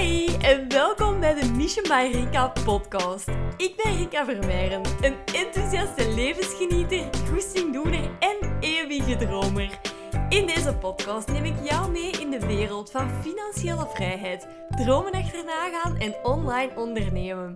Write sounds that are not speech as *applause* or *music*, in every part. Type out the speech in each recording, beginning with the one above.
Hi en welkom bij de Mission by Rika podcast. Ik ben Rika Vermeijren, een enthousiaste levensgenieter, goestingdoener en eeuwige dromer. In deze podcast neem ik jou mee in de wereld van financiële vrijheid, dromen achterna gaan en online ondernemen.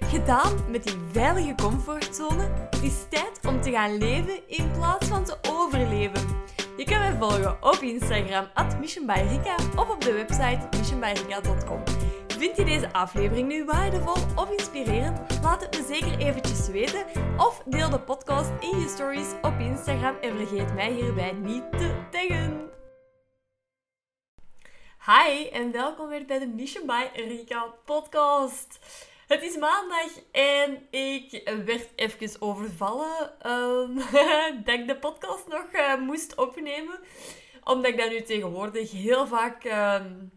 Gedaan met die veilige comfortzone, het is tijd om te gaan leven in plaats van te overleven. Je kan mij volgen op Instagram, at missionbyrika, of op de website missionbyrika.com. Vind je deze aflevering nu waardevol of inspirerend? Laat het me zeker eventjes weten. Of deel de podcast in je stories op Instagram en vergeet mij hierbij niet te taggen. Hi en welkom weer bij de Mission by Rika podcast. Het is maandag en ik werd even overvallen um, dat *laughs* ik de podcast nog uh, moest opnemen. Omdat ik dat nu tegenwoordig heel vaak um,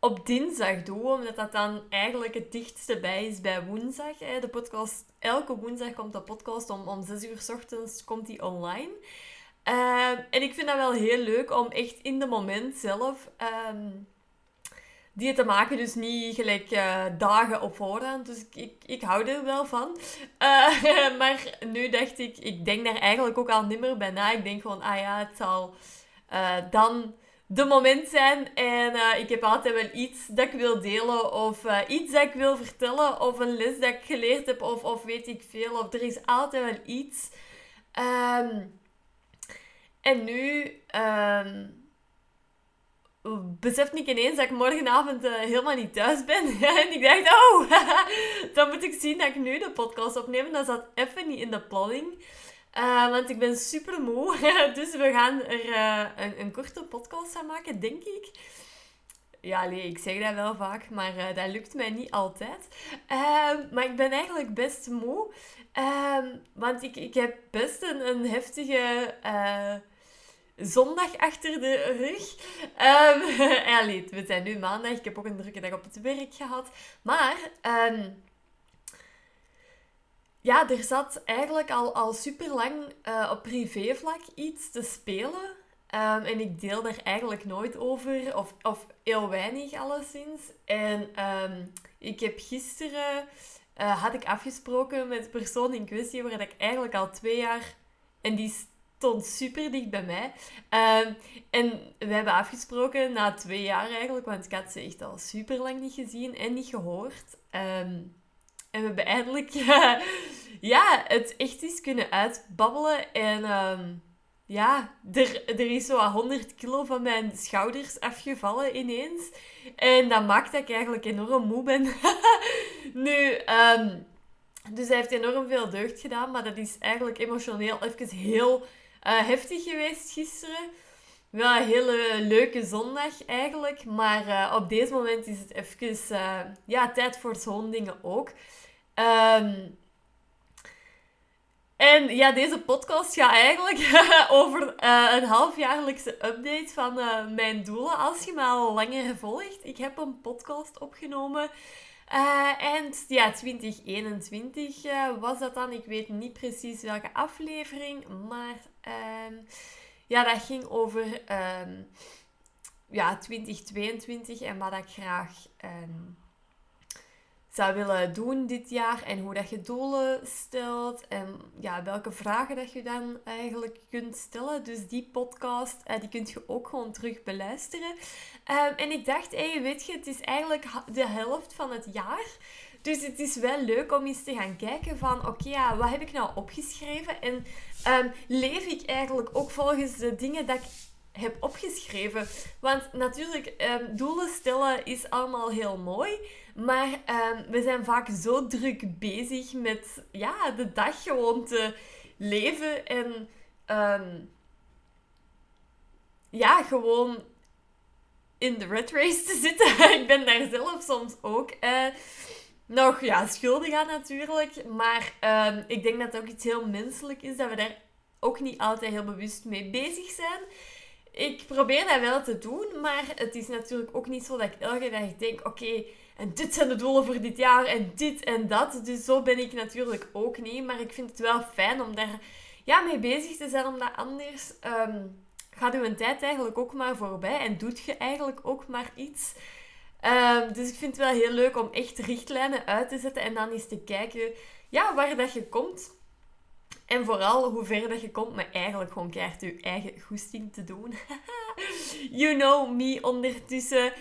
op dinsdag doe. Omdat dat dan eigenlijk het dichtste bij is bij woensdag. Hè. De podcast, elke woensdag komt de podcast om, om 6 uur s ochtends komt die online. Um, en ik vind dat wel heel leuk om echt in de moment zelf die te maken, dus niet gelijk uh, dagen op voorhand. Dus ik, ik, ik hou er wel van. Uh, *laughs* maar nu dacht ik, ik denk daar eigenlijk ook al nimmer bij na. Ik denk gewoon, ah ja, het zal uh, dan de moment zijn. En ik heb altijd wel iets dat ik wil delen. Of iets dat ik wil vertellen. Of een les dat ik geleerd heb. Of, of weet ik veel. Of er is altijd wel iets. Um, en nu... Um, besefte ik ineens dat ik morgenavond uh, helemaal niet thuis ben. *laughs* en ik dacht, oh, *laughs* dan moet ik zien dat ik nu de podcast opneem. Dat zat even niet in de planning. Uh, want ik ben super moe. *laughs* dus we gaan er uh, een, een, korte podcast aan maken, denk ik. Ja, nee, ik zeg dat wel vaak, maar dat lukt mij niet altijd. Ehm, maar ik ben eigenlijk best moe. Ehm, want ik, ik heb best een, een heftige zondag achter de rug. *laughs* Um, we zijn nu maandag. Ik heb ook een drukke dag op het werk gehad. Maar... Um, ja, er zat eigenlijk al, al super lang uh, op privévlak iets te spelen. Um, en ik deel daar eigenlijk nooit over, of, of heel weinig alleszins. En ik heb gisteren, uh, had ik afgesproken met de persoon in kwestie, waar ik eigenlijk al twee jaar, en die stond super dicht bij mij. Um, en we hebben afgesproken na twee jaar eigenlijk, want ik had ze echt al super lang niet gezien en niet gehoord. Um, en we hebben eindelijk *laughs* ja, het echt eens kunnen uitbabbelen. En um, ja, er, er is zo 100 kilo van mijn schouders afgevallen ineens. En dat maakt dat ik eigenlijk enorm moe ben. *laughs* nu, dus hij heeft enorm veel deugd gedaan, maar dat is eigenlijk emotioneel even heel uh, heftig geweest gisteren. Wel een hele leuke zondag eigenlijk. Maar uh, op deze moment is het even uh, ja, tijd voor zo'n dingen ook. Um, en ja, deze podcast gaat eigenlijk *laughs* over een halfjaarlijkse update van mijn doelen. Als je me al langer volgt, ik heb een podcast opgenomen. En ja, 2021 was dat dan. Ik weet niet precies welke aflevering, maar Um, ja, dat ging over um, ja, 2022 en wat ik graag um, zou willen doen dit jaar. En hoe dat je doelen stelt. En ja, welke vragen dat je dan eigenlijk kunt stellen. Dus die podcast, uh, die kunt je ook gewoon terug beluisteren. en ik dacht, hey, weet je, het is eigenlijk de helft van het jaar. Dus het is wel leuk om eens te gaan kijken van, oké, ja, wat heb ik nou opgeschreven? En um, leef ik eigenlijk ook volgens de dingen dat ik heb opgeschreven? Want natuurlijk, um, doelen stellen is allemaal heel mooi. Maar um, we zijn vaak zo druk bezig met ja, de dag gewoon te leven. En ja, gewoon in de red race te *laughs* zitten. ik ben daar zelf soms ook. Uh, nog ja, schuldig aan natuurlijk. Maar uh, ik denk dat het ook iets heel menselijk is dat we daar ook niet altijd heel bewust mee bezig zijn. Ik probeer dat wel te doen, maar het is natuurlijk ook niet zo dat ik elke dag denk: oké, en dit zijn de doelen voor dit jaar en dit en dat. Dus zo ben ik natuurlijk ook niet. Maar ik vind het wel fijn om daar ja, mee bezig te zijn, omdat anders um, gaat uw tijd eigenlijk ook maar voorbij en doet je eigenlijk ook maar iets. Ehm, dus ik vind het wel heel leuk om echt richtlijnen uit te zetten en dan eens te kijken ja, waar dat je komt. En vooral hoe ver dat je komt met eigenlijk gewoon keihard je eigen goesting te doen. *laughs* you know me ondertussen.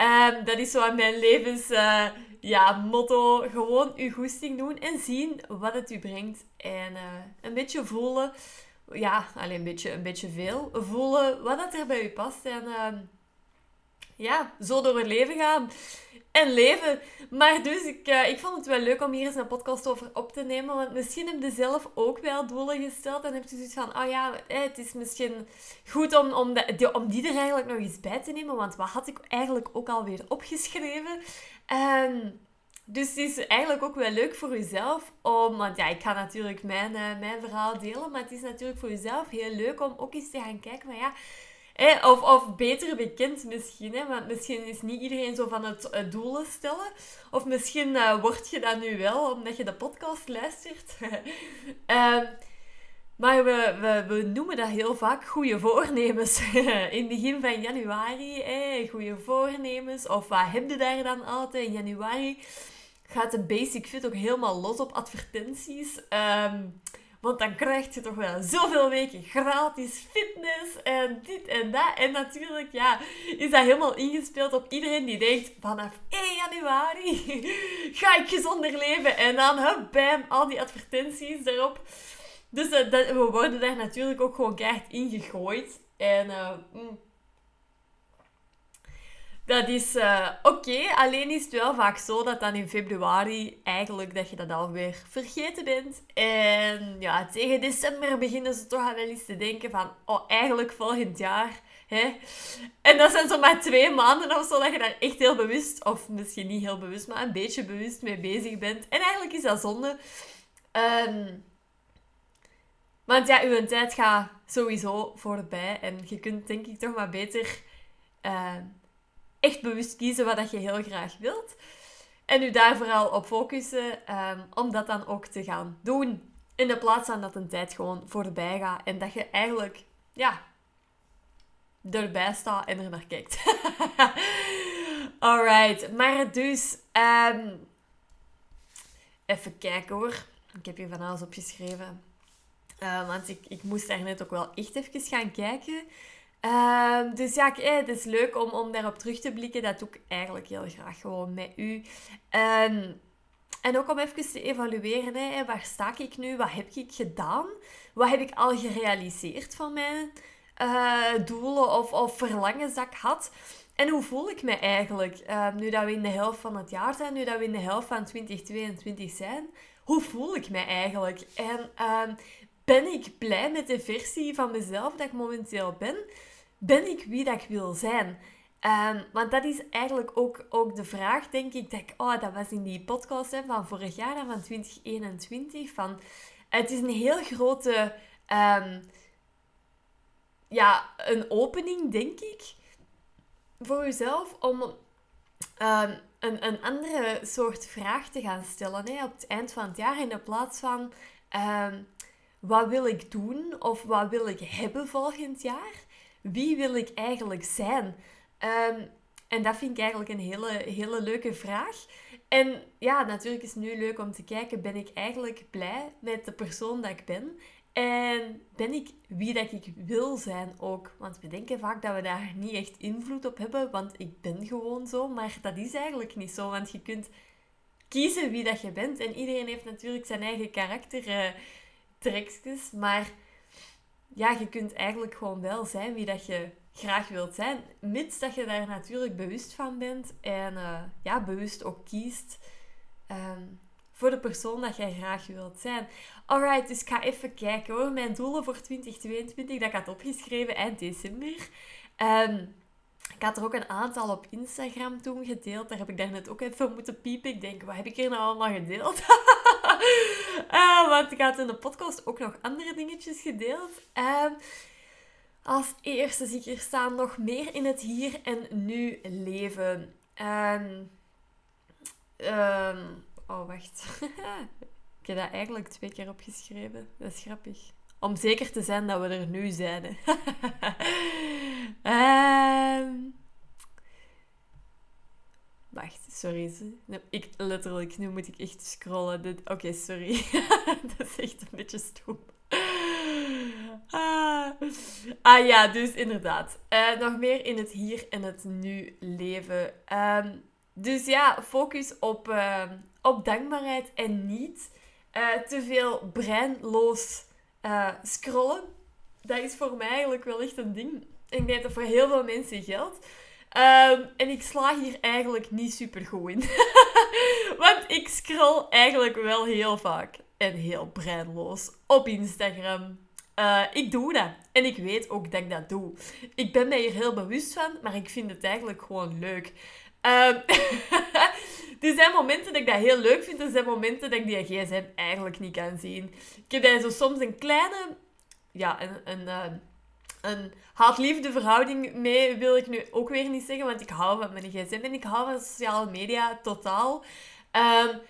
Um, dat is zo mijn levens uh, ja, motto. Gewoon je goesting doen en zien wat het u brengt. En uh, een beetje voelen. Ja, alleen een beetje, een beetje veel. Voelen wat het er bij u past. En uh, ja, zo door het leven gaan en leven. Maar dus, ik, uh, ik vond het wel leuk om hier eens een podcast over op te nemen. Want misschien heb je zelf ook wel doelen gesteld. En heb je zoiets van, oh ja, het is misschien goed om, om, de, om die er eigenlijk nog eens bij te nemen. Want wat had ik eigenlijk ook alweer opgeschreven? Um, dus het is eigenlijk ook wel leuk voor jezelf om, want ja, ik ga natuurlijk mijn, uh, mijn verhaal delen, maar het is natuurlijk voor jezelf heel leuk om ook eens te gaan kijken van ja, of, of beter bekend misschien, hè? want misschien is niet iedereen zo van het, doelen stellen. Of misschien uh, word je dat nu wel, omdat je de podcast luistert. uh, *laughs* maar we, we, noemen dat heel vaak goede voornemens. *laughs* in het begin van januari, goede voornemens. Of wat heb je daar dan altijd in januari? Gaat de Basic Fit ook helemaal los op advertenties. Um, want dan krijg je toch wel zoveel weken gratis fitness en dit en dat. En natuurlijk, ja, is dat helemaal ingespeeld op iedereen die denkt, vanaf 1 januari *laughs* ga ik gezonder leven. En dan, hup, bam, al die advertenties erop. Dus uh, dat, we worden daar natuurlijk ook gewoon keihard ingegooid. En uh, dat is uh, oké, alleen is het wel vaak zo dat dan in februari eigenlijk dat je dat alweer vergeten bent. En ja, tegen december beginnen ze toch al wel eens te denken van, oh, eigenlijk volgend jaar. Hè? En dat zijn zomaar twee maanden of zo dat je daar echt heel bewust, of misschien niet heel bewust, maar een beetje bewust mee bezig bent. En eigenlijk is dat zonde. Um, want ja, uw tijd gaat sowieso voorbij. En je kunt denk ik toch maar beter... Uh, echt bewust kiezen wat dat je heel graag wilt. En u daar vooral op focussen um, om dat dan ook te gaan doen. In de plaats van dat een tijd gewoon voorbij gaat en dat je eigenlijk, ja, erbij staat en er naar kijkt. *laughs* Alright, maar dus, um, even kijken hoor. Ik heb hier van alles opgeschreven. Uh, want ik, ik moest daar net ook wel echt even gaan kijken. Uh, dus ja, eh, het is leuk om, om daarop terug te blikken. Dat doe ik eigenlijk heel graag gewoon met u. Um, en ook om even te evalueren, hè, waar sta ik nu? Wat heb ik gedaan? Wat heb ik al gerealiseerd van mijn uh, doelen of, of verlangens dat ik had? En hoe voel ik me eigenlijk? Uh, nu dat we in de helft van het jaar zijn, nu dat we in de helft van 2022 zijn, hoe voel ik me eigenlijk? En ben ik blij met de versie van mezelf dat ik momenteel ben? Ben ik wie dat ik wil zijn? Um, want dat is eigenlijk ook, ook de vraag, denk ik, dat ik, oh, dat was in die podcast hè, van vorig jaar, van 2021, van, het is een heel grote, um, ja, een opening, denk ik, voor jezelf, om um, een, een andere soort vraag te gaan stellen hè, op het eind van het jaar, in de plaats van, wat wil ik doen, of wat wil ik hebben volgend jaar? Wie wil ik eigenlijk zijn? Um, en dat vind ik eigenlijk een hele, hele leuke vraag. En ja, natuurlijk is het nu leuk om te kijken, ben ik eigenlijk blij met de persoon dat ik ben? En ben ik wie dat ik wil zijn ook? Want we denken vaak dat we daar niet echt invloed op hebben, want ik ben gewoon zo. Maar dat is eigenlijk niet zo, want je kunt kiezen wie dat je bent. En iedereen heeft natuurlijk zijn eigen karaktertrekjes, maar ja, je kunt eigenlijk gewoon wel zijn wie dat je graag wilt zijn. Mits dat je daar natuurlijk bewust van bent en uh, ja, bewust ook kiest um, voor de persoon dat jij graag wilt zijn. Alright, dus ik ga even kijken hoor. Mijn doelen voor 2022, dat ik had opgeschreven eind december. Um, ik had er ook een aantal op Instagram toen gedeeld. Daar heb ik daarnet ook even moeten piepen. Ik denk, wat heb ik hier nou allemaal gedeeld? *laughs* uh, want ik had in de podcast ook nog andere dingetjes gedeeld. Als eerste zie ik hier staan nog meer in het hier en nu leven. Um, oh, wacht. *laughs* ik heb dat eigenlijk twee keer opgeschreven. Dat is grappig. Om zeker te zijn dat we er nu zijn. um, *laughs* Wacht, sorry. Ik, letterlijk, nu moet ik echt scrollen. Oké, sorry. *laughs* dat is echt een beetje stom. Ah. ah ja, dus inderdaad. Uh, nog meer in het hier en het nu leven. Um, dus ja, focus op, uh, op dankbaarheid en niet uh, te veel breinloos scrollen. Dat is voor mij eigenlijk wel echt een ding. Ik denk dat voor heel veel mensen geldt. Um, en ik sla hier eigenlijk niet super goed in. *laughs* Want ik scroll eigenlijk wel heel vaak en heel breinloos op Instagram. Uh, ik doe dat. En ik weet ook dat ik dat doe. Ik ben mij hier heel bewust van, maar ik vind het eigenlijk gewoon leuk. Um, *laughs* er zijn momenten dat ik dat heel leuk vind. Er zijn momenten dat ik die gsm eigenlijk niet kan zien. Ik heb daar zo soms een kleine... Ja, een... een uh, een haat-liefde verhouding mee wil ik nu ook weer niet zeggen, want ik hou van mijn gsm en ik hou van sociale media totaal. Um,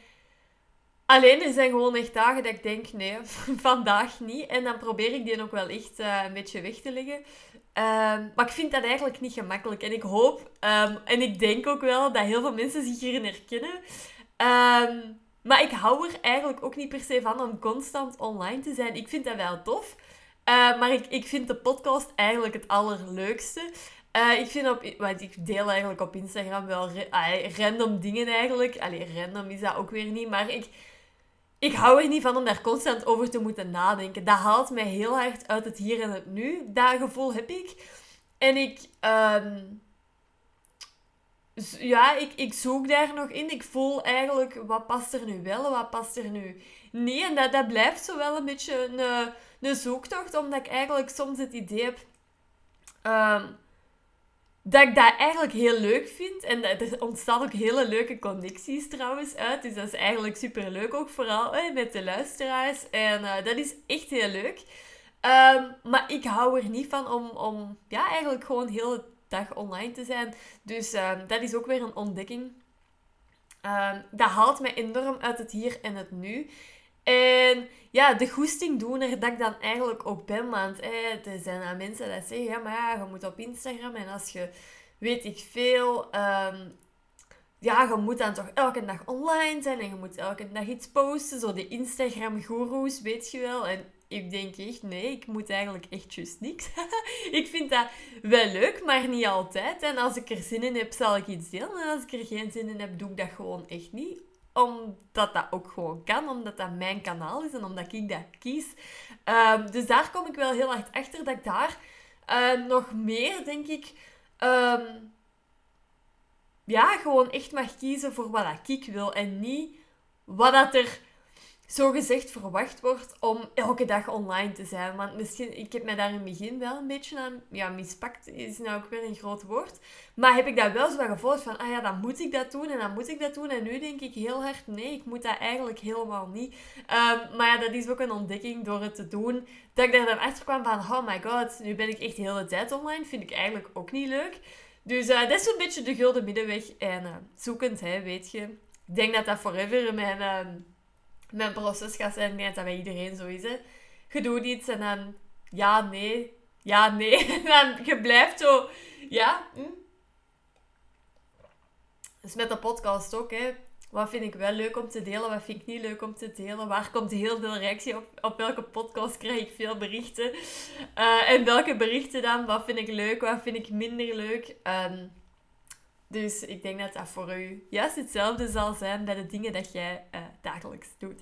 Alleen er zijn gewoon echt dagen dat ik denk, nee, *laughs* vandaag niet. En dan probeer ik die ook wel echt uh, een beetje weg te leggen. Ehm, maar ik vind dat eigenlijk niet gemakkelijk. En ik hoop, um, en ik denk ook wel, dat heel veel mensen zich hierin herkennen. Maar ik hou er eigenlijk ook niet per se van om constant online te zijn. Ik vind dat wel tof. Uh, maar ik, ik vind de podcast eigenlijk het allerleukste. Uh, ik vind op... Want ik deel eigenlijk op Instagram wel random dingen eigenlijk. Allee, random is dat ook weer niet. Maar ik ik hou er niet van om daar constant over te moeten nadenken. Dat haalt mij heel hard uit het hier en het nu. Dat gevoel heb ik. En ik... Um, ja, ik, ik zoek daar nog in. Ik voel eigenlijk, wat past er nu wel, wat past er nu niet. En dat, dat blijft zo wel een beetje een, een zoektocht, omdat ik eigenlijk soms het idee heb... Um, dat ik dat eigenlijk heel leuk vind. En er ontstaan ook hele leuke connecties trouwens uit. Dus dat is eigenlijk super leuk ook, vooral met de luisteraars. En uh, dat is echt heel leuk. Um, maar ik hou er niet van om, om ja, eigenlijk gewoon heel dag online te zijn. Dus um, dat is ook weer een ontdekking. Um, dat haalt mij enorm uit het hier en het nu. En ja, de goesting doen er dat ik dan eigenlijk ook ben. Want er zijn dan mensen die zeggen, ja, maar ja, je moet op Instagram en als je, weet ik veel, um, ja, je moet dan toch elke dag online zijn en je moet elke dag iets posten. Zo de Instagram-goeroes, weet je wel. En ik denk echt, nee, ik moet eigenlijk echt juist niks. *laughs* ik vind dat wel leuk, maar niet altijd. En als ik er zin in heb, zal ik iets delen. En als ik er geen zin in heb, doe ik dat gewoon echt niet omdat dat ook gewoon kan, omdat dat mijn kanaal is en omdat ik dat kies. Um, dus daar kom ik wel heel hard achter dat ik daar uh, nog meer, denk ik, um, ja, gewoon echt mag kiezen voor wat ik wil en niet wat dat er zo gezegd verwacht wordt om elke dag online te zijn. Want misschien, ik heb mij daar in het begin wel een beetje aan, ja, mispakt is nou ook weer een groot woord. Maar heb ik dat wel zo gevolgd van, ah ja, dan moet ik dat doen en dan moet ik dat doen. En nu denk ik heel hard, nee, ik moet dat eigenlijk helemaal niet. Um, maar ja, dat is ook een ontdekking door het te doen. Dat ik daar dan achter kwam van, oh my god, nu ben ik echt de hele tijd online. Vind ik eigenlijk ook niet leuk. Dus uh, dat is zo'n beetje de gulden middenweg. En uh, zoekend, hè, weet je. Ik denk dat dat forever mijn... Uh, mijn proces gaat zijn. Ik denk dat bij iedereen zo is. Hè. Je doet iets en dan ja, nee, ja, nee. *laughs* En dan je blijft zo, ja. Hm. Dus met de podcast ook, hè. Wat vind ik wel leuk om te delen? Wat vind ik niet leuk om te delen? Waar komt heel veel reactie op? Op welke podcast krijg ik veel berichten? Uh, en welke berichten dan? Wat vind ik leuk? Wat vind ik minder leuk? Um, dus ik denk dat dat voor u juist hetzelfde zal zijn bij de dingen dat jij uh, dagelijks doet.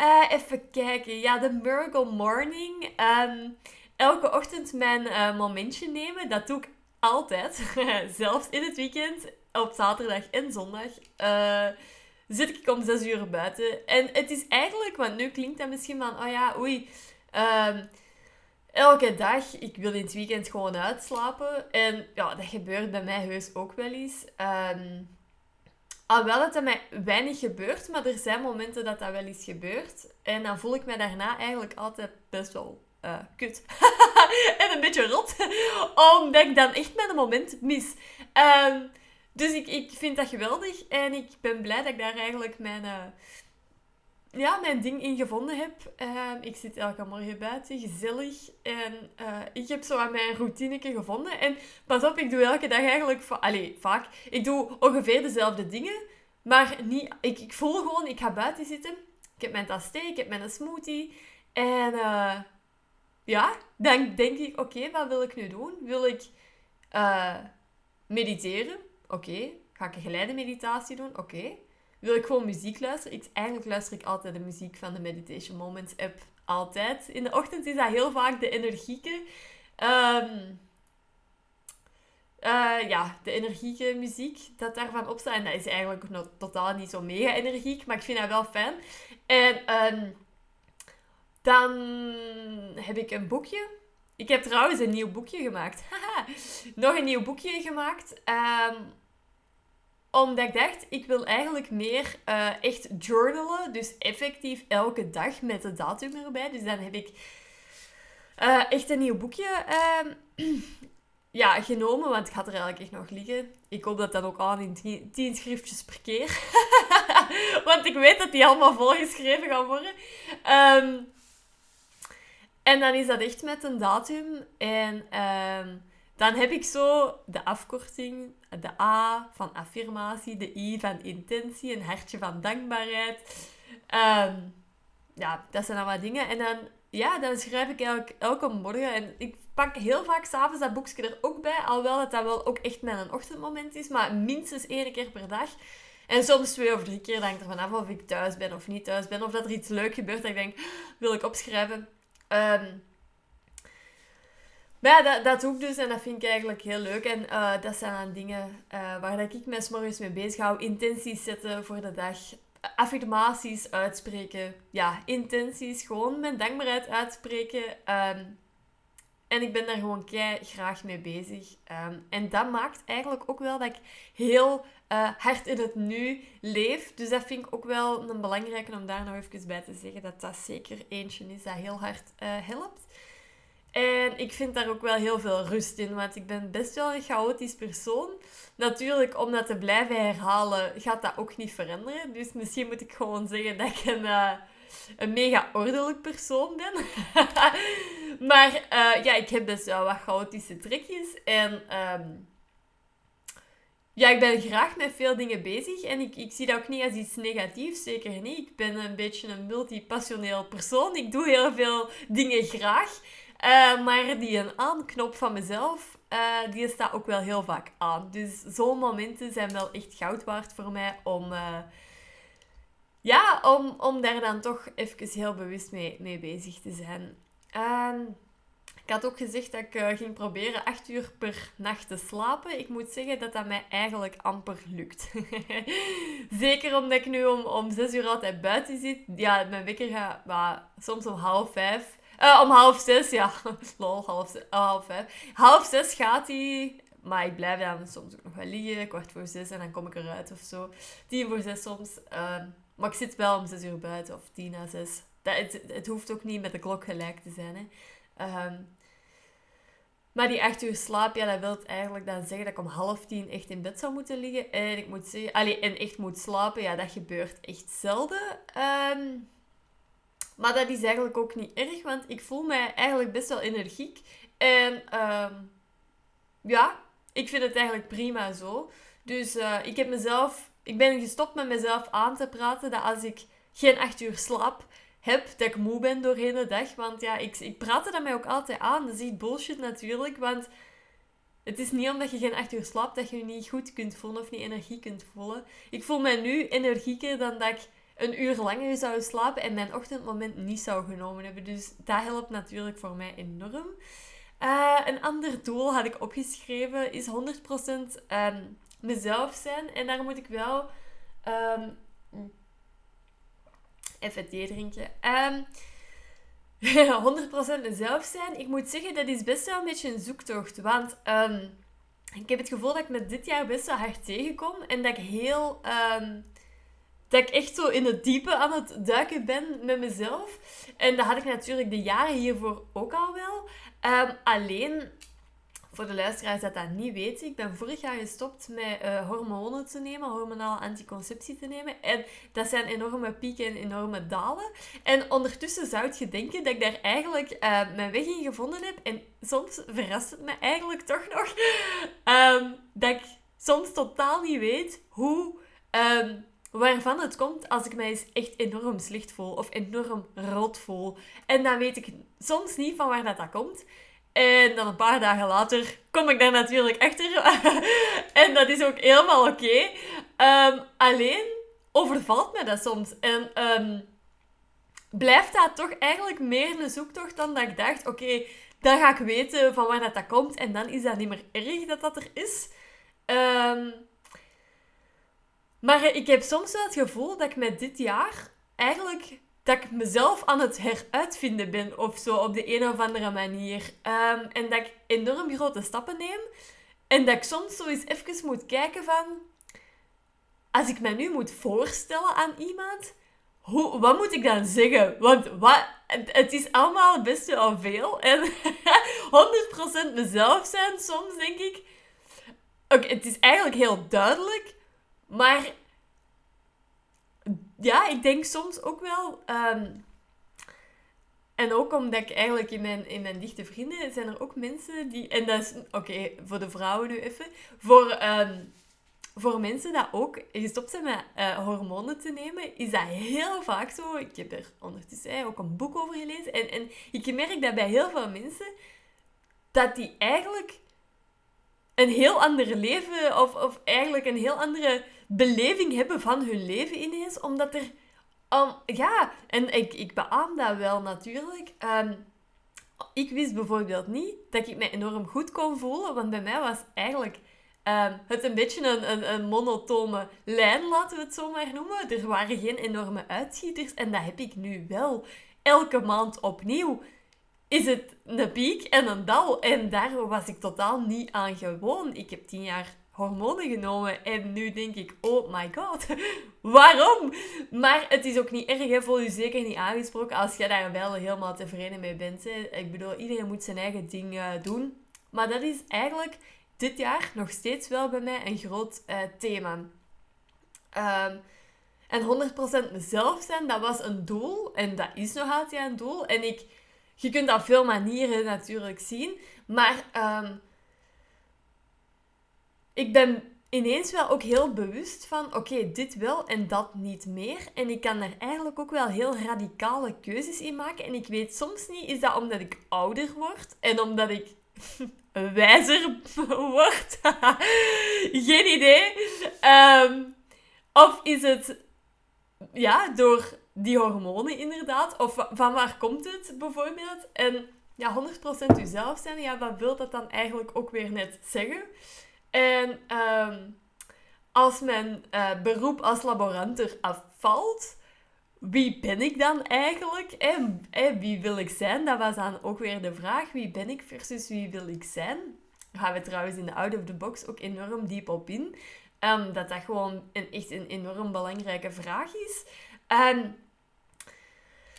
Uh, even kijken. Ja, de Miracle Morning. Um, elke ochtend mijn uh, momentje nemen. Dat doe ik altijd. *laughs* Zelfs in het weekend. Op zaterdag en zondag. zit ik om 6 uur buiten. En het is eigenlijk, want nu klinkt dat misschien van, oh ja, oei. Um, elke dag, ik wil in het weekend gewoon uitslapen. En ja, dat gebeurt bij mij heus ook wel eens. Um, alhoewel dat er mij weinig gebeurt, maar er zijn momenten dat dat wel eens gebeurt. En dan voel ik me daarna eigenlijk altijd best wel uh, kut. *laughs* en een beetje rot. *laughs* Omdat ik dan echt mijn moment mis. Um, dus ik, ik vind dat geweldig. En ik ben blij dat ik daar eigenlijk mijn... Uh, ja, mijn ding in gevonden heb. Ehm, ik zit elke morgen buiten, gezellig. En uh, ik heb zo aan mijn routine gevonden. En pas op, ik doe elke dag eigenlijk... Allee, vaak. Ik doe ongeveer dezelfde dingen. Maar niet, ik, ik voel gewoon, ik ga buiten zitten. Ik heb mijn tas thee, ik heb mijn smoothie. En uh, ja, dan denk ik, oké, wat wil ik nu doen? Wil ik uh, mediteren? Oké. Ga ik een geleide meditatie doen? Oké. Wil ik gewoon muziek luisteren? Ik, eigenlijk luister ik altijd de muziek van de Meditation Moments app. Altijd. In de ochtend is dat heel vaak de energieke. Um, uh, ja, de energieke muziek dat daarvan opstaat. En dat is eigenlijk nog totaal niet zo mega energiek, maar ik vind dat wel fijn. En um, dan heb ik een boekje. Ik heb trouwens een nieuw boekje gemaakt. *laughs* nog een nieuw boekje gemaakt. Um, omdat ik dacht, ik wil eigenlijk meer uh, echt journalen. Dus effectief elke dag met de datum erbij. Dus dan heb ik uh, echt een nieuw boekje uh, *clears throat* ja, genomen. Want ik had er eigenlijk echt nog liggen. Ik hoop dat dat ook aan in 10 schriftjes per keer. *laughs* want ik weet dat die allemaal volgeschreven gaan worden. Um, en dan is dat echt met een datum. En... Um, dan heb ik zo de afkorting, de A van affirmatie, de I van intentie, een hartje van dankbaarheid. Um, ja, dat zijn allemaal dingen. En dan, ja, dan schrijf ik elke, elke morgen. En ik pak heel vaak s'avonds dat boekje er ook bij. Alhoewel dat dat wel ook echt mijn ochtendmoment is. Maar minstens één keer per dag. En soms twee of drie keer denk ik ervan af of ik thuis ben of niet thuis ben. Of dat er iets leuk gebeurt dat ik denk, wil ik opschrijven. Um, ja, dat, dat doe ik dus en dat vind ik eigenlijk heel leuk. En uh, dat zijn dingen uh, waar ik me morgens mee bezig hou. Intenties zetten voor de dag. Affirmaties uitspreken. Ja, intenties. Gewoon mijn dankbaarheid uitspreken. Um, en ik ben daar gewoon kei graag mee bezig. Um, en dat maakt eigenlijk ook wel dat ik heel uh, hard in het nu leef. Dus dat vind ik ook wel een belangrijke om daar nog even bij te zeggen. Dat dat zeker eentje is dat heel hard helpt. En ik vind daar ook wel heel veel rust in, want ik ben best wel een chaotisch persoon. Natuurlijk, om dat te blijven herhalen, gaat dat ook niet veranderen. Dus misschien moet ik gewoon zeggen dat ik een, uh, een mega ordelijk persoon ben. *laughs* maar uh, ja, ik heb best wel wat chaotische trekjes. En um, ja, ik ben graag met veel dingen bezig. En ik, ik zie dat ook niet als iets negatiefs, zeker niet. Ik ben een beetje een multipassioneel persoon. Ik doe heel veel dingen graag. Uh, maar die een aanknop van mezelf, uh, die staat ook wel heel vaak aan. Dus zo'n momenten zijn wel echt goud waard voor mij om, uh, ja, om, om daar dan toch even heel bewust mee, mee bezig te zijn. Ehm, ik had ook gezegd dat ik ging proberen 8 uur per nacht te slapen. Ik moet zeggen dat dat mij eigenlijk amper lukt. *laughs* Zeker omdat ik nu om, om 6 uur altijd buiten zit. Ja, mijn wekker gaat soms om half 5. Uh, om half zes, ja. *laughs* Lol, half, oh, half vijf. Half zes gaat hij. Maar ik blijf dan soms ook nog wel liggen. Kwart voor zes en dan kom ik eruit of zo. Tien voor zes soms. Uh, maar ik zit wel om zes uur buiten. Of tien na zes. Dat, het, het hoeft ook niet met de klok gelijk te zijn. Hè. Um, maar die acht uur slaap, ja, dat wil eigenlijk dan zeggen dat ik om half tien echt in bed zou moeten liggen. En ik moet zeggen, allee, en echt moet slapen, ja, dat gebeurt echt zelden. Um, maar dat is eigenlijk ook niet erg, want ik voel mij eigenlijk best wel energiek. En uh, ja, ik vind het eigenlijk prima zo. Dus uh, ik heb mezelf, ik ben gestopt met mezelf aan te praten dat als ik geen acht uur slaap heb, dat ik moe ben doorheen de dag. Want ja, ik, ik praatte dat mij ook altijd aan. Dat is echt bullshit natuurlijk, want het is niet omdat je geen acht uur slaapt dat je je niet goed kunt voelen of niet energie kunt voelen. Ik voel mij nu energieker dan dat ik een uur langer zou slapen en mijn ochtendmoment niet zou genomen hebben. Dus dat helpt natuurlijk voor mij enorm. Uh, een ander doel had ik opgeschreven is 100% um, ehm, mezelf zijn. En daar moet ik wel um, even thee drinken. Um, ehm, *laughs* 100% mezelf zijn. Ik moet zeggen, dat is best wel een beetje een zoektocht. Want ik heb het gevoel dat ik met dit jaar best wel hard tegenkom. En dat ik heel dat ik echt zo in het diepe aan het duiken ben met mezelf. En dat had ik natuurlijk de jaren hiervoor ook al wel. Um, alleen voor de luisteraars dat dat niet weten, ik ben vorig jaar gestopt met uh, hormonen te nemen, hormonale anticonceptie te nemen. En dat zijn enorme pieken en enorme dalen. En ondertussen zou je denken dat ik daar eigenlijk uh, mijn weg in gevonden heb. En soms verrast het me eigenlijk toch nog um, *laughs* dat ik soms totaal niet weet hoe... Um, waarvan het komt als ik mij eens echt enorm slecht voel of enorm rood voel. En dan weet ik soms niet van waar dat, dat komt. En dan een paar dagen later kom ik daar natuurlijk achter. *laughs* en dat is ook helemaal oké. Ehm, alleen overvalt me dat soms. En um, blijft dat toch eigenlijk meer een zoektocht dan dat ik dacht: oké, dan ga ik weten van waar dat, dat komt. En dan is dat niet meer erg dat dat er is. Um, maar ik heb soms wel het gevoel dat ik met dit jaar eigenlijk dat ik mezelf aan het heruitvinden ben of zo op de een of andere manier. Um, en dat ik enorm grote stappen neem. En dat ik soms zo eens even moet kijken van... Als ik me nu moet voorstellen aan iemand, hoe, wat moet ik dan zeggen? Want wat, het is allemaal best wel veel. En *laughs* 100% mezelf zijn, soms denk ik... Oké, het is eigenlijk heel duidelijk, maar ja, ik denk soms ook wel. Ehm, en ook omdat ik eigenlijk in mijn, in mijn dichte vrienden zijn er ook mensen die. En dat is. Oké, voor de vrouwen nu even. Voor, um, voor mensen dat ook gestopt zijn met uh, hormonen te nemen, is dat heel vaak zo. Ik heb er ondertussen ook een boek over gelezen. En, en ik merk dat bij heel veel mensen. Dat die eigenlijk een heel ander leven. Of, of eigenlijk een heel andere beleving hebben van hun leven ineens. Omdat er... Ja, en ik, ik beaam dat wel natuurlijk. Um, ik wist bijvoorbeeld niet dat ik me enorm goed kon voelen. Want bij mij was eigenlijk um, het een beetje een, een, een, monotone lijn, laten we het zo maar noemen. Er waren geen enorme uitschieters. En dat heb ik nu wel. Elke maand opnieuw is het een piek en een dal. En daar was ik totaal niet aan gewoon. Ik heb tien jaar hormonen genomen. En nu denk ik, oh my god, *laughs* waarom? Maar het is ook niet erg, hè? voel je zeker niet aangesproken als jij daar wel helemaal tevreden mee bent. Hè? Ik bedoel, iedereen moet zijn eigen ding uh, doen. Maar dat is eigenlijk dit jaar nog steeds wel bij mij een groot uh, thema. Um, en 100% mezelf zijn, dat was een doel. En dat is nog altijd een doel. En ik, je kunt dat op veel manieren natuurlijk zien. Maar um, ik ben ineens wel ook heel bewust van, oké, dit wel en dat niet meer. En ik kan daar eigenlijk ook wel heel radicale keuzes in maken. En ik weet soms niet, is dat omdat ik ouder word en omdat ik *laughs* wijzer word? *laughs* Geen idee. Ehm, of is het, ja, door die hormonen inderdaad? Of van waar komt het bijvoorbeeld? En ja, 100% jezelf zijn, ja, wat wil dat dan eigenlijk ook weer net zeggen? En um, als mijn uh, beroep als laboranter afvalt, wie ben ik dan eigenlijk? En, en wie wil ik zijn? Dat was dan ook weer de vraag. Wie ben ik versus wie wil ik zijn? Daar gaan we trouwens in de Out of the Box ook enorm diep op in. Um, dat dat gewoon een, echt een enorm belangrijke vraag is. Um,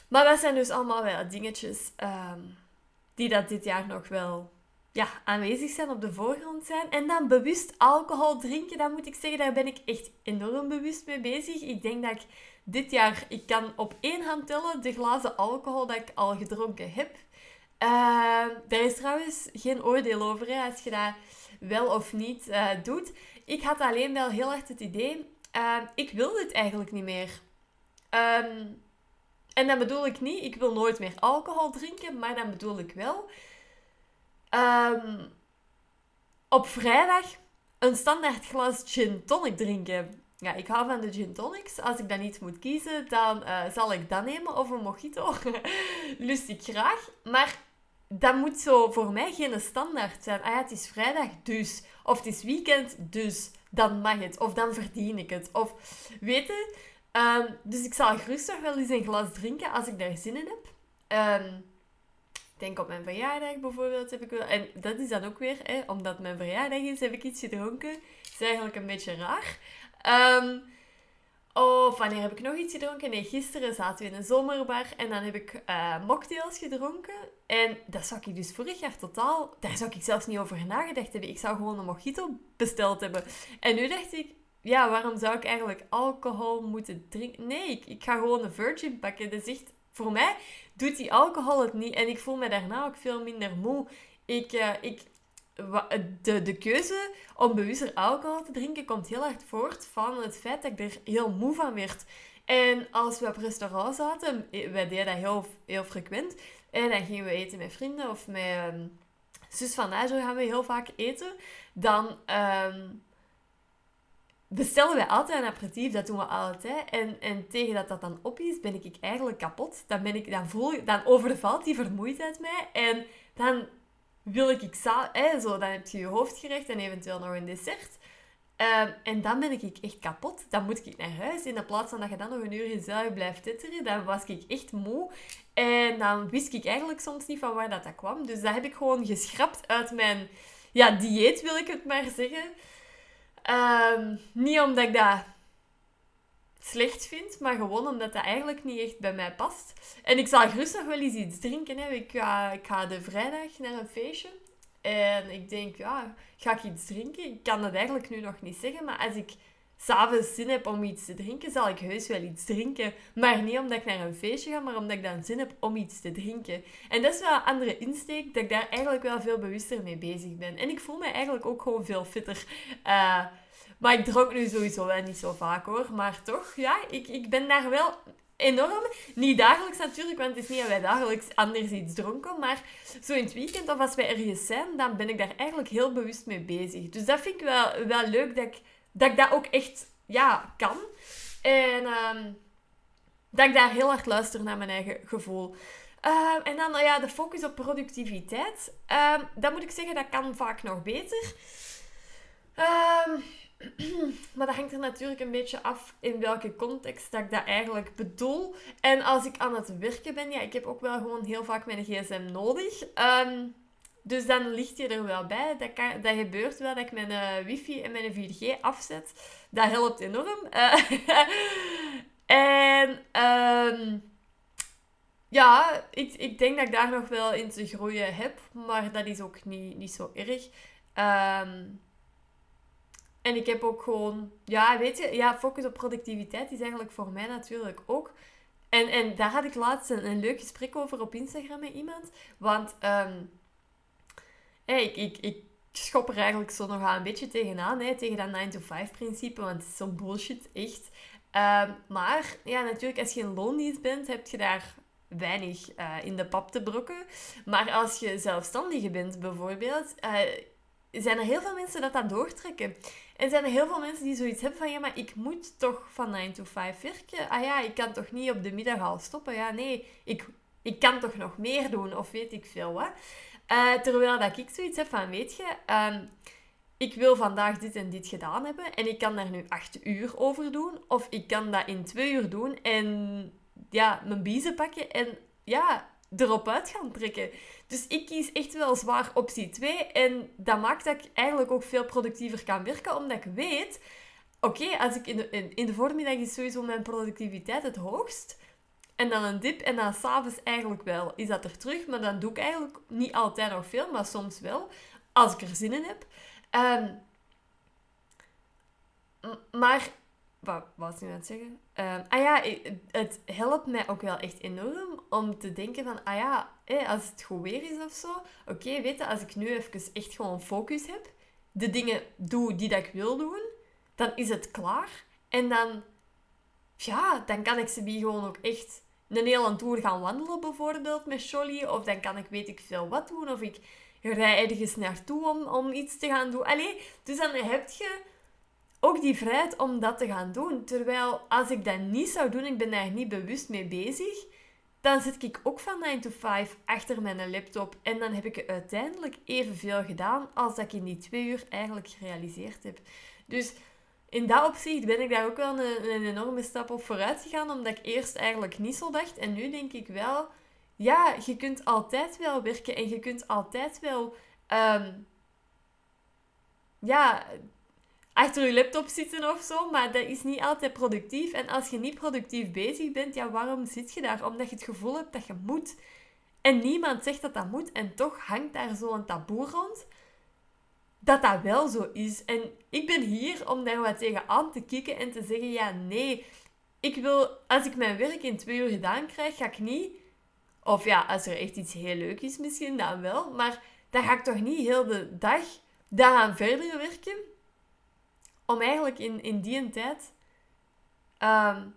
maar dat zijn dus allemaal wel dingetjes die dat dit jaar nog wel ja, aanwezig zijn, op de voorgrond zijn. En dan bewust alcohol drinken, dan moet ik zeggen, daar ben ik echt enorm bewust mee bezig. Ik denk dat ik dit jaar, ik kan op één hand tellen de glazen alcohol dat ik al gedronken heb. Uh, daar is trouwens geen oordeel over, hè, als je dat wel of niet uh, doet. Ik had alleen wel heel erg het idee, uh, ik wil dit eigenlijk niet meer. Um, en dan bedoel ik niet, ik wil nooit meer alcohol drinken, maar dan bedoel ik wel Um, op vrijdag een standaard glas gin tonic drinken. Ja, ik hou van de gin tonics. Als ik dan niet moet kiezen, dan uh, zal ik dat nemen of een mojito. *laughs* Lust ik graag. Maar dat moet zo voor mij geen standaard zijn. Ah ja, het is vrijdag, dus. Of het is weekend, dus. Dan mag het. Of dan verdien ik het. Of, weet je... Um, dus ik zal gerust wel eens een glas drinken als ik daar zin in heb. Um, denk op mijn verjaardag bijvoorbeeld heb ik wel... En dat is dan ook weer, hè, omdat mijn verjaardag is, heb ik iets gedronken. is eigenlijk een beetje raar. Um, Of wanneer heb ik nog iets gedronken? Nee, gisteren zaten we in een zomerbar en dan heb ik uh, mocktails gedronken. En dat zou ik dus vorig jaar totaal... Daar zou ik zelfs niet over nagedacht hebben. Ik zou gewoon een mojito besteld hebben. En nu dacht ik, ja, waarom zou ik eigenlijk alcohol moeten drinken? Nee, ik, ik ga gewoon een virgin pakken. Dat is echt... Voor mij doet die alcohol het niet. En ik voel me daarna ook veel minder moe. Ik, uh, ik de, de keuze om bewuster alcohol te drinken komt heel hard voort van het feit dat ik er heel moe van werd. En als we op restaurant zaten, eh, wij deden dat heel, heel frequent, en dan gingen we eten met vrienden of met um, zus van Najo gaan we heel vaak eten, dan um, bestellen wij altijd een aperitief, dat doen we altijd. En, en tegen dat dat dan op is, ben ik eigenlijk kapot. Dan, ben ik, dan, voel, dan overvalt die vermoeidheid mij en dan wil ik, ik hè, zo, dan heb je je hoofdgerecht en eventueel nog een dessert. Ehm, en dan ben ik echt kapot. Dan moet ik naar huis. In plaats van dat je dan nog een uur in zuigen blijft titteren, dan was ik echt moe. En dan wist ik eigenlijk soms niet van waar dat, dat kwam. Dus dat heb ik gewoon geschrapt uit mijn ja, dieet, wil ik het maar zeggen. Ehm, niet omdat ik dat slecht vind, maar gewoon omdat dat eigenlijk niet echt bij mij past. En ik zal gerust nog wel eens iets drinken. Ik, ga, ik ga de vrijdag naar een feestje. En ik denk, ja, ga ik iets drinken? Ik kan dat eigenlijk nu nog niet zeggen, maar als ik s'avonds zin heb om iets te drinken, zal ik heus wel iets drinken. Maar niet omdat ik naar een feestje ga, maar omdat ik dan zin heb om iets te drinken. En dat is wel een andere insteek, dat ik daar eigenlijk wel veel bewuster mee bezig ben. En ik voel me eigenlijk ook gewoon veel fitter. Uh, maar ik dronk nu sowieso wel niet zo vaak hoor. Maar toch, ja, ik, ik ben daar wel enorm. Niet dagelijks natuurlijk, want het is niet dat wij dagelijks anders iets dronken. Maar zo in het weekend of als wij ergens zijn, dan ben ik daar eigenlijk heel bewust mee bezig. Dus dat vind ik wel, wel leuk dat ik, dat ik dat ook echt ja, kan. En um, dat ik daar heel hard luister naar mijn eigen gevoel. Um, en dan nou ja, de focus op productiviteit. Um, dat moet ik zeggen, dat kan vaak nog beter. *clears throat* Maar dat hangt er natuurlijk een beetje af in welke context dat ik dat eigenlijk bedoel. En als ik aan het werken ben, ja, ik heb ook wel gewoon heel vaak mijn gsm nodig. Um, dus dan ligt je er wel bij. Dat, dat gebeurt wel dat ik mijn uh, wifi en mijn 4G afzet. Dat helpt enorm. Uh, *laughs* en um, ja, ik, ik denk dat ik daar nog wel in te groeien heb. Maar dat is ook niet, niet zo erg. Um, en ik heb ook gewoon, ja, weet je, ja, focus op productiviteit is eigenlijk voor mij natuurlijk ook. En, en daar had ik laatst een, een leuk gesprek over op Instagram met iemand. Want um, hey, ik, ik, ik schop er eigenlijk zo nog een beetje tegenaan, hè, tegen dat 9-to-5-principe, want het is zo'n bullshit, echt. Um, maar ja, natuurlijk, als je een loondienst bent, heb je daar weinig uh, in de pap te brokken. Maar als je zelfstandige bent, bijvoorbeeld, uh, zijn er heel veel mensen dat dat doortrekken. En zijn er heel veel mensen die zoiets hebben van, ja, maar ik moet toch van 9 to 5 werken. Ah ja, ik kan toch niet op de middag al stoppen. Ja, nee, ik, ik kan toch nog meer doen, of weet ik veel wat. Uh, terwijl dat ik zoiets heb van, weet je, um, ik wil vandaag dit en dit gedaan hebben en ik kan daar nu 8 uur over doen. Of ik kan dat in 2 uur doen en ja, mijn biezen pakken en ja, erop uit gaan trekken. Dus ik kies echt wel zwaar optie 2. En dat maakt dat ik eigenlijk ook veel productiever kan werken, omdat ik weet... Oké, als ik in de, in, in de voormiddag is sowieso mijn productiviteit het hoogst. En dan een dip en dan s'avonds eigenlijk wel is dat er terug. Maar dan doe ik eigenlijk niet altijd nog veel, maar soms wel. Als ik er zin in heb. Um, maar wat was ik aan het zeggen? Uh, ah ja, het helpt mij ook wel echt enorm om te denken van, ah ja, als het goed weer is of zo, oké, weet je, als ik nu even echt gewoon focus heb, de dingen doe die dat ik wil doen, dan is het klaar. En dan, ja, dan kan ik ze die gewoon ook echt een hele tour gaan wandelen bijvoorbeeld met Jolly, of dan kan ik weet ik veel wat doen, of ik rij ergens naartoe om, om iets te gaan doen. Allee, dus dan heb je ook die vrijheid om dat te gaan doen. Terwijl als ik dat niet zou doen, ik ben daar niet bewust mee bezig, dan zit ik ook van 9 to 5 achter mijn laptop. En dan heb ik uiteindelijk evenveel gedaan als dat ik in die twee uur eigenlijk gerealiseerd heb. Dus in dat opzicht ben ik daar ook wel een, een enorme stap op vooruit gegaan, omdat ik eerst eigenlijk niet zo dacht. En nu denk ik wel, ja, je kunt altijd wel werken en je kunt altijd wel, um, ja, achter je laptop zitten of zo, maar dat is niet altijd productief. En als je niet productief bezig bent, ja, waarom zit je daar? Omdat je het gevoel hebt dat je moet. En niemand zegt dat dat moet en toch hangt daar zo'n taboe rond dat dat wel zo is. En ik ben hier om daar wat tegen aan te kicken en te zeggen, ja, nee, ik wil, als ik mijn werk in twee uur gedaan krijg, ga ik niet, of ja, als er echt iets heel leuk is misschien, dan wel, maar dan ga ik toch niet heel de dag daaraan verder werken, om eigenlijk in, in die tijd ehm,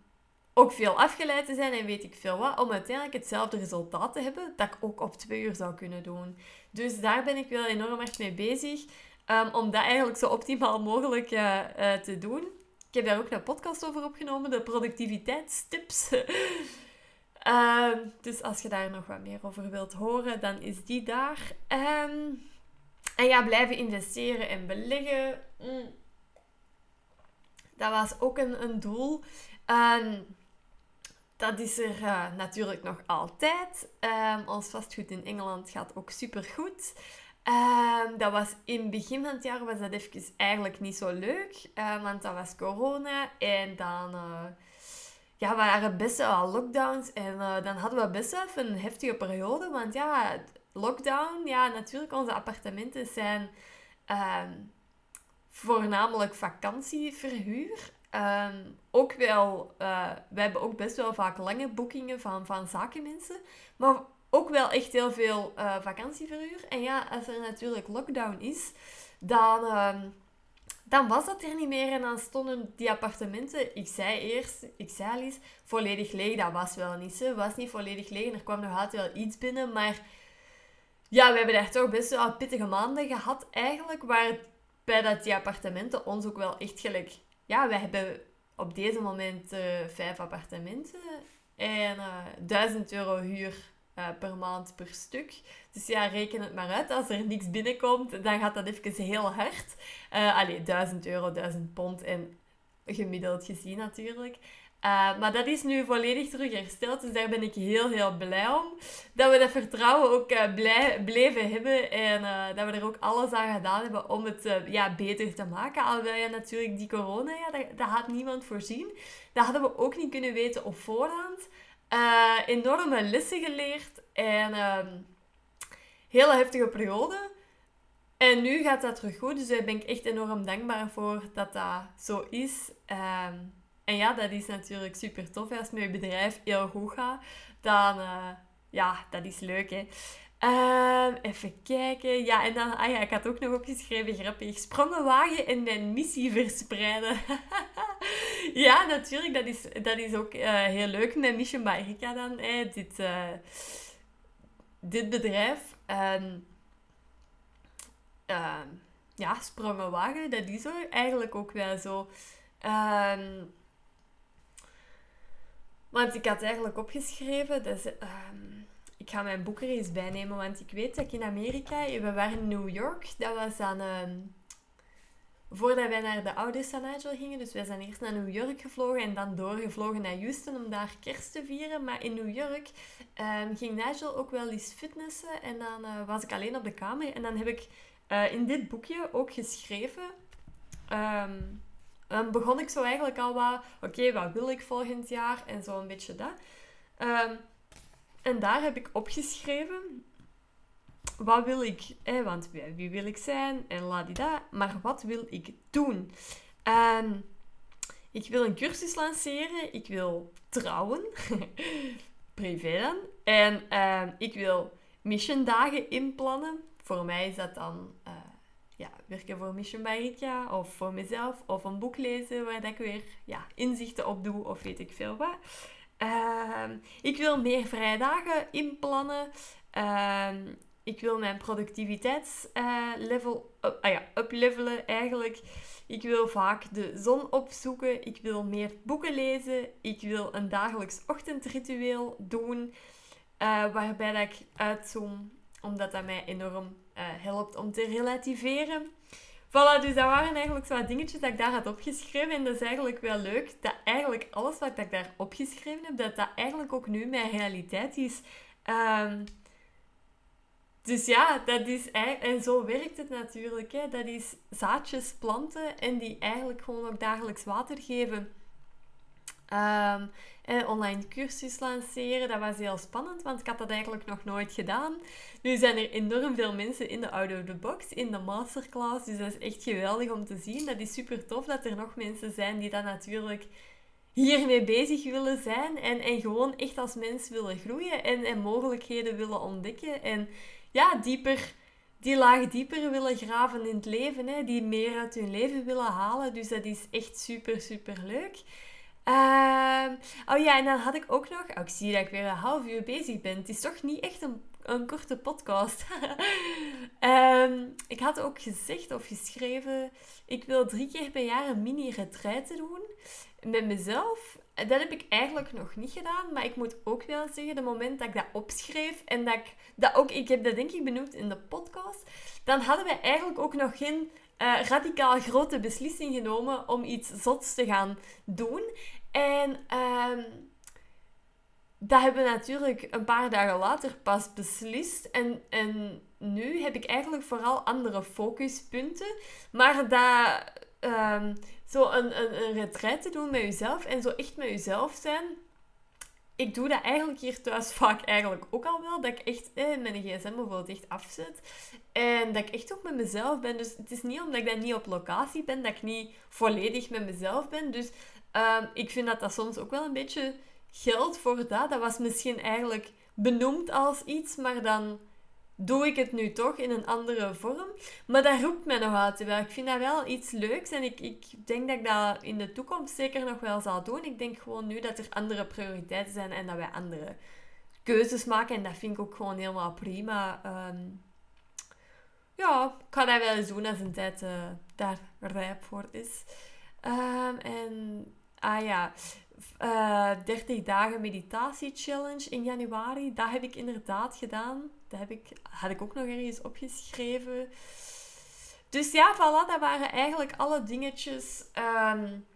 ook veel afgeleid te zijn en weet ik veel wat, om uiteindelijk hetzelfde resultaat te hebben dat ik ook op twee uur zou kunnen doen. Dus daar ben ik wel enorm erg mee bezig. Um, om dat eigenlijk zo optimaal mogelijk uh, uh, te doen. Ik heb daar ook een podcast over opgenomen, de productiviteitstips. uh, *laughs* dus als je daar nog wat meer over wilt horen, dan is die daar. Um, en ja, blijven investeren en beleggen. Mm. Dat was ook een, een doel. Dat is er uh, natuurlijk nog altijd. ons vastgoed in Engeland gaat ook super goed. Um, dat was in het begin van het jaar was dat even eigenlijk niet zo leuk. Uh, want dat was corona. En dan uh, ja, waren best wel lockdowns. En uh, dan hadden we best wel een heftige periode. Want ja, lockdown, ja, natuurlijk, onze appartementen zijn um, voornamelijk vakantieverhuur. Um, ook wel, we hebben ook best wel vaak lange boekingen van, van zakenmensen. Maar ook wel echt heel veel uh, vakantieverhuur. En ja, als er natuurlijk lockdown is, dan, uh, dan was dat er niet meer. En dan stonden die appartementen, ik zei eerst, ik zei al eens, volledig leeg. Dat was wel niet zo. was niet volledig leeg. er kwam nog altijd wel iets binnen. Maar ja, we hebben daar toch best wel pittige maanden gehad eigenlijk. Waarbij dat die appartementen ons ook wel echt gelijk... Ja, we hebben op deze moment uh, vijf appartementen. En uh, 1000 euro huur uh, per maand per stuk. Dus ja, reken het maar uit. Als er niks binnenkomt, dan gaat dat even heel hard. Uh, allee, 1000 euro, 1000 pond en gemiddeld gezien natuurlijk. Uh, maar dat is nu volledig terug hersteld. Dus daar ben ik heel, heel blij om. Dat we dat vertrouwen ook uh, blij, bleven hebben. En dat we er ook alles aan gedaan hebben om het ja, beter te maken. Alhoewel ja, natuurlijk die corona, ja, dat, dat had niemand voorzien. Dat hadden we ook niet kunnen weten op voorhand uh, enorme lessen geleerd en um, hele heftige periode. En nu gaat dat terug goed, dus daar ben ik echt enorm dankbaar voor dat dat zo is. Um, en ja, dat is natuurlijk super tof. Als je bedrijf heel goed gaat, dan uh, ja, dat is leuk hè. Um, even kijken. Ja, en dan, ah ja, ik had ook nog opgeschreven, grappig, sprongen wagen en mijn missie verspreiden. *laughs* ja, natuurlijk, dat is, dat is ook uh, heel leuk. Mijn Mission by Rika dan, hè, dit, uh, dit bedrijf. Um, uh, ja, sprongen wagen, dat is er eigenlijk ook wel zo. Um, want ik had eigenlijk opgeschreven, dat is, ik ga mijn boek er eens bijnemen, want ik weet dat ik in Amerika, we waren in New York, dat was dan, uh, voordat wij naar de ouders van Nigel gingen, dus wij zijn eerst naar New York gevlogen en dan doorgevlogen naar Houston om daar kerst te vieren. Maar in New York um, ging Nigel ook wel eens fitnessen en dan uh, was ik alleen op de kamer en dan heb ik uh, in dit boekje ook geschreven... Dan begon ik zo eigenlijk al wat, oké, wat wil ik volgend jaar en zo een beetje dat. En daar heb ik opgeschreven, wat wil ik, hè, want wie wil ik zijn? En ladida, maar wat wil ik doen? Um, ik wil een cursus lanceren, ik wil trouwen, *laughs* privé dan, en uh, ik wil mission dagen inplannen. Voor mij is dat dan uh, ja, werken voor Mission Maritia of voor mezelf. Of een boek lezen waar ik weer ja, inzichten op doe of weet ik veel wat. Uh, ik wil meer vrijdagen inplannen. Uh, ik wil mijn productiviteitslevel uh, up, ah ja, uplevelen eigenlijk. Ik wil vaak de zon opzoeken. Ik wil meer boeken lezen. Ik wil een dagelijks ochtendritueel doen. Uh, waarbij dat ik uitzoom, omdat dat mij enorm uh, helpt om te relativeren. Voilà, dus dat waren eigenlijk zo wat dingetjes dat ik daar had opgeschreven. En dat is eigenlijk wel leuk, dat eigenlijk alles wat ik daar opgeschreven heb, dat dat eigenlijk ook nu mijn realiteit is. Um, dus ja, dat is en zo werkt het natuurlijk. Hè. Dat is zaadjes planten en die eigenlijk gewoon ook dagelijks water geven. Um, online cursus lanceren, dat was heel spannend, want ik had dat eigenlijk nog nooit gedaan. Nu zijn er enorm veel mensen in de Out of the Box, in de masterclass, dus dat is echt geweldig om te zien. Dat is super tof dat er nog mensen zijn die dat natuurlijk hiermee bezig willen zijn en, en gewoon echt als mens willen groeien en, en mogelijkheden willen ontdekken en ja, dieper, die laag dieper willen graven in het leven, hè, die meer uit hun leven willen halen. Dus dat is echt super, super leuk. Uh, oh ja, en dan had ik ook nog... Oh, ik zie dat ik weer een half uur bezig ben. Het is toch niet echt een, een korte podcast. um, *laughs* ik had ook gezegd of geschreven... Ik wil drie keer per jaar een mini-retraite doen. Met mezelf. Dat heb ik eigenlijk nog niet gedaan. Maar ik moet ook wel zeggen, de moment dat ik dat opschreef... En dat ik dat ook... Ik heb dat denk ik benoemd in de podcast. Dan hadden we eigenlijk ook nog geen uh, radicaal grote beslissing genomen om iets zots te gaan doen. En um, dat hebben we natuurlijk een paar dagen later pas beslist. En, en nu heb ik eigenlijk vooral andere focuspunten. Maar dat, um, zo een, een, een retraite doen met jezelf en zo echt met jezelf zijn, ik doe dat eigenlijk hier thuis *laughs* vaak eigenlijk ook al wel. Dat ik echt eh, mijn gsm bijvoorbeeld echt afzet. En dat ik echt ook met mezelf ben. Dus het is niet omdat ik dan niet op locatie ben, dat ik niet volledig met mezelf ben. Dus um, ik vind dat dat soms ook wel een beetje geldt voor dat. Dat was misschien eigenlijk benoemd als iets, maar dan doe ik het nu toch in een andere vorm. Maar dat roept mij nog uit. Ik vind dat wel iets leuks en ik, ik denk dat ik dat in de toekomst zeker nog wel zal doen. Ik denk gewoon nu dat er andere prioriteiten zijn en dat wij andere keuzes maken. En dat vind ik ook gewoon helemaal prima. Um, ja, ik ga dat wel eens doen als een tijd uh, daar rijp voor is. Um, en, ah ja, uh, eh, 30 dagen meditatie challenge in januari. Dat heb ik inderdaad gedaan. Dat heb ik, had ik ook nog ergens opgeschreven. Dus ja, voilà, dat waren eigenlijk alle dingetjes um,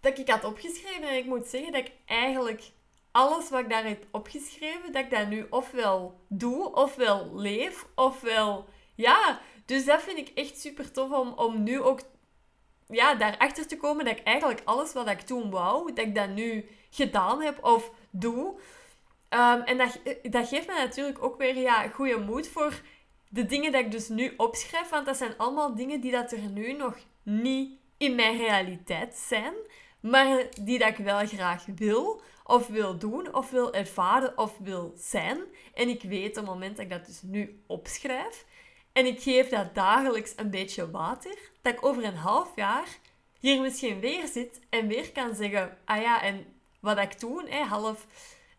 dat ik had opgeschreven. En ik moet zeggen dat ik eigenlijk alles wat ik daar heb opgeschreven, dat ik dat nu ofwel doe, ofwel leef, ofwel... Ja, dus dat vind ik echt super tof om, om nu ook ja, daarachter te komen dat ik eigenlijk alles wat ik toen wou, dat ik dat nu gedaan heb of doe. Um, en dat, dat geeft me natuurlijk ook weer ja, goede moed voor de dingen dat ik dus nu opschrijf. Want dat zijn allemaal dingen die dat er nu nog niet in mijn realiteit zijn. Maar die dat ik wel graag wil. Of wil doen. Of wil ervaren. Of wil zijn. En ik weet op het moment dat ik dat dus nu opschrijf. En ik geef dat dagelijks een beetje water. Dat ik over een half jaar hier misschien weer zit. En weer kan zeggen. Ah ja, en wat ik toen, hè, half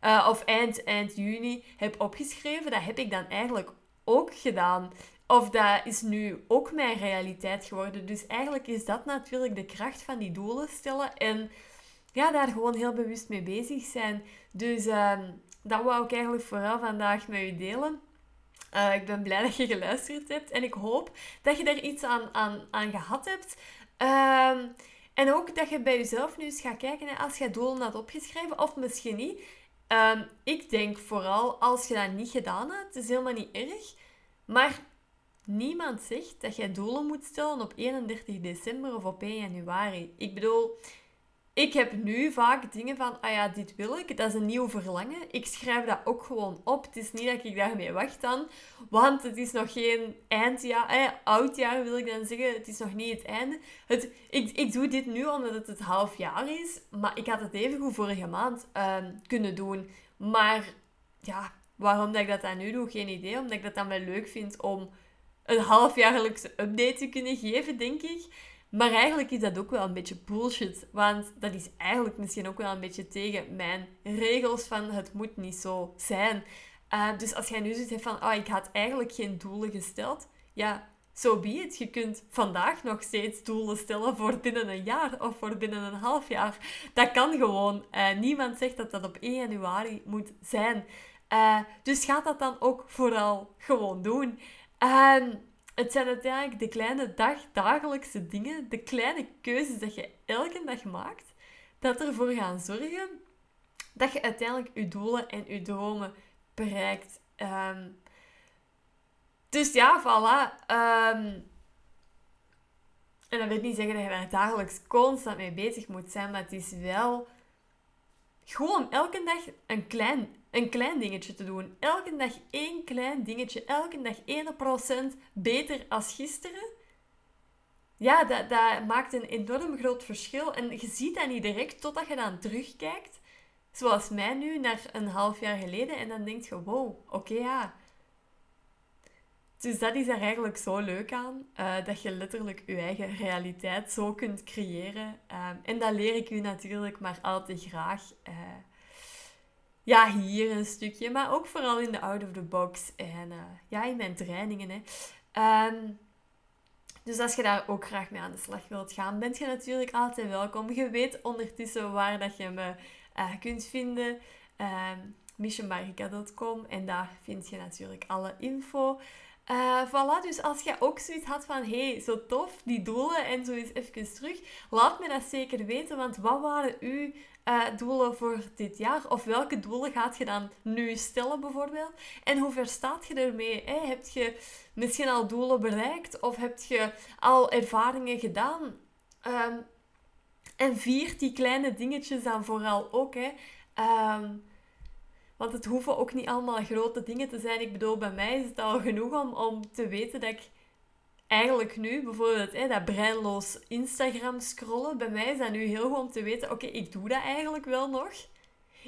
uh, of eind, eind juni heb opgeschreven, dat heb ik dan eigenlijk ook gedaan. Of dat is nu ook mijn realiteit geworden. Dus eigenlijk is dat natuurlijk de kracht van die doelen stellen. En ja, daar gewoon heel bewust mee bezig zijn. Dus uh, dat wou ik eigenlijk vooral vandaag met u delen. Uh, ik ben blij dat je geluisterd hebt. En ik hoop dat je er iets aan, aan, aan gehad hebt. Uh, en ook dat je bij jezelf nu eens gaat kijken als je doelen had opgeschreven. Of misschien niet. Um, ik denk vooral als je dat niet gedaan hebt, is helemaal niet erg. Maar niemand zegt dat je doelen moet stellen op 31 december of op 1 januari. Ik bedoel, ik heb nu vaak dingen van, ah ja, dit wil ik, dat is een nieuw verlangen. Ik schrijf dat ook gewoon op. Het is niet dat ik daarmee wacht dan, want het is nog geen eindjaar, eh, oudjaar wil ik dan zeggen. Het is nog niet het einde. Het, ik, ik doe dit nu omdat het het half jaar is, maar ik had het even goed vorige maand uh, kunnen doen. Maar ja, waarom dat ik dat dan nu doe, geen idee. Omdat ik dat dan wel leuk vind om een halfjaarlijkse update te kunnen geven, denk ik. Maar eigenlijk is dat ook wel een beetje bullshit. Want dat is eigenlijk misschien ook wel een beetje tegen mijn regels van het moet niet zo zijn. Uh, dus als jij nu zoiets hebt van, oh, ik had eigenlijk geen doelen gesteld. Ja, zo so be. Je kunt vandaag nog steeds doelen stellen voor binnen een jaar of voor binnen een half jaar. Dat kan gewoon. Uh, niemand zegt dat dat op 1 januari moet zijn. Uh, dus ga dat dan ook vooral gewoon doen. Ehm, het zijn uiteindelijk de kleine dag, dagelijkse dingen, de kleine keuzes dat je elke dag maakt, dat ervoor gaan zorgen dat je uiteindelijk je doelen en je dromen bereikt. Um, Dus ja, voilà. Ehm, en dat wil niet zeggen dat je daar dagelijks constant mee bezig moet zijn, maar het is wel gewoon elke dag een klein, een klein dingetje te doen. Elke dag één klein dingetje. Elke dag 1% beter als gisteren. Ja, dat, dat maakt een enorm groot verschil. En je ziet dat niet direct totdat je dan terugkijkt. Zoals mij nu, naar een half jaar geleden. En dan denk je, wow, oké ja dus dat is er eigenlijk zo leuk aan, uh, dat je letterlijk je eigen realiteit zo kunt creëren. Um, en dat leer ik u natuurlijk maar al te graag. Uh, ja, hier een stukje, maar ook vooral in de out of the box en uh, ja, in mijn trainingen. Hè. Um, dus als je daar ook graag mee aan de slag wilt gaan, bent je natuurlijk altijd welkom. Je weet ondertussen waar dat je me kunt vinden. Um, missionmarika.com en daar vind je natuurlijk alle info. Uh, voilà, dus als je ook zoiets had van, hey, zo tof, die doelen en zo eens even terug, laat me dat zeker weten, want wat waren uw uh, doelen voor dit jaar? Of welke doelen gaat je dan nu stellen bijvoorbeeld? En hoe ver staat je ermee? Heb je misschien al doelen bereikt? Of heb je al ervaringen gedaan? Um, en vier die kleine dingetjes dan vooral ook, hè. Um, want het hoeven ook niet allemaal grote dingen te zijn. Ik bedoel, bij mij is het al genoeg om, om te weten dat ik eigenlijk nu, bijvoorbeeld hè, dat breinloos Instagram scrollen, bij mij is dat nu heel goed om te weten, oké, ik doe dat eigenlijk wel nog.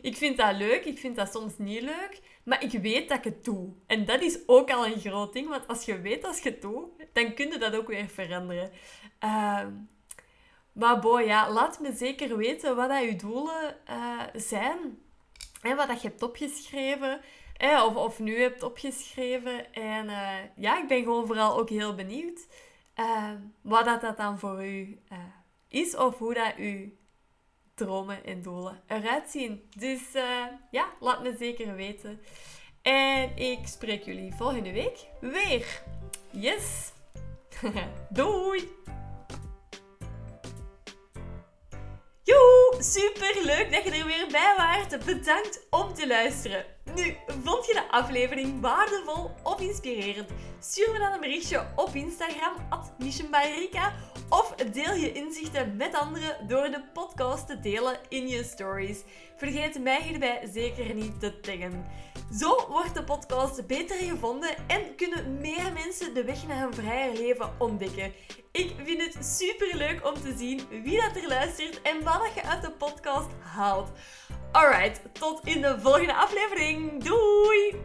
Ik vind dat leuk, ik vind dat soms niet leuk, maar ik weet dat ik het doe. En dat is ook al een groot ding, want als je weet dat je het doet, dan kun je dat ook weer veranderen. Uh, maar boy, ja, laat me zeker weten wat dat je doelen uh, zijn hè, wat dat je hebt opgeschreven. Hè, of, of nu hebt opgeschreven. En uh, ja, ik ben gewoon vooral ook heel benieuwd uh, wat dat, dat dan voor u uh, is. Of hoe dat u dromen en doelen eruit zien. Dus ja, laat me zeker weten. En ik spreek jullie volgende week weer. Yes! *laughs* Doei! Joe, super leuk dat je er weer bij waart. Bedankt om te luisteren. Nu, vond je de aflevering waardevol of inspirerend? Stuur me dan een berichtje op Instagram, at of deel je inzichten met anderen door de podcast te delen in je stories. Vergeet mij hierbij zeker niet te taggen. Zo wordt de podcast beter gevonden en kunnen meer mensen de weg naar een vrijer leven ontdekken. Ik vind het super leuk om te zien wie dat er luistert en wat je uit de podcast haalt. Alright, tot in de volgende aflevering. Doei!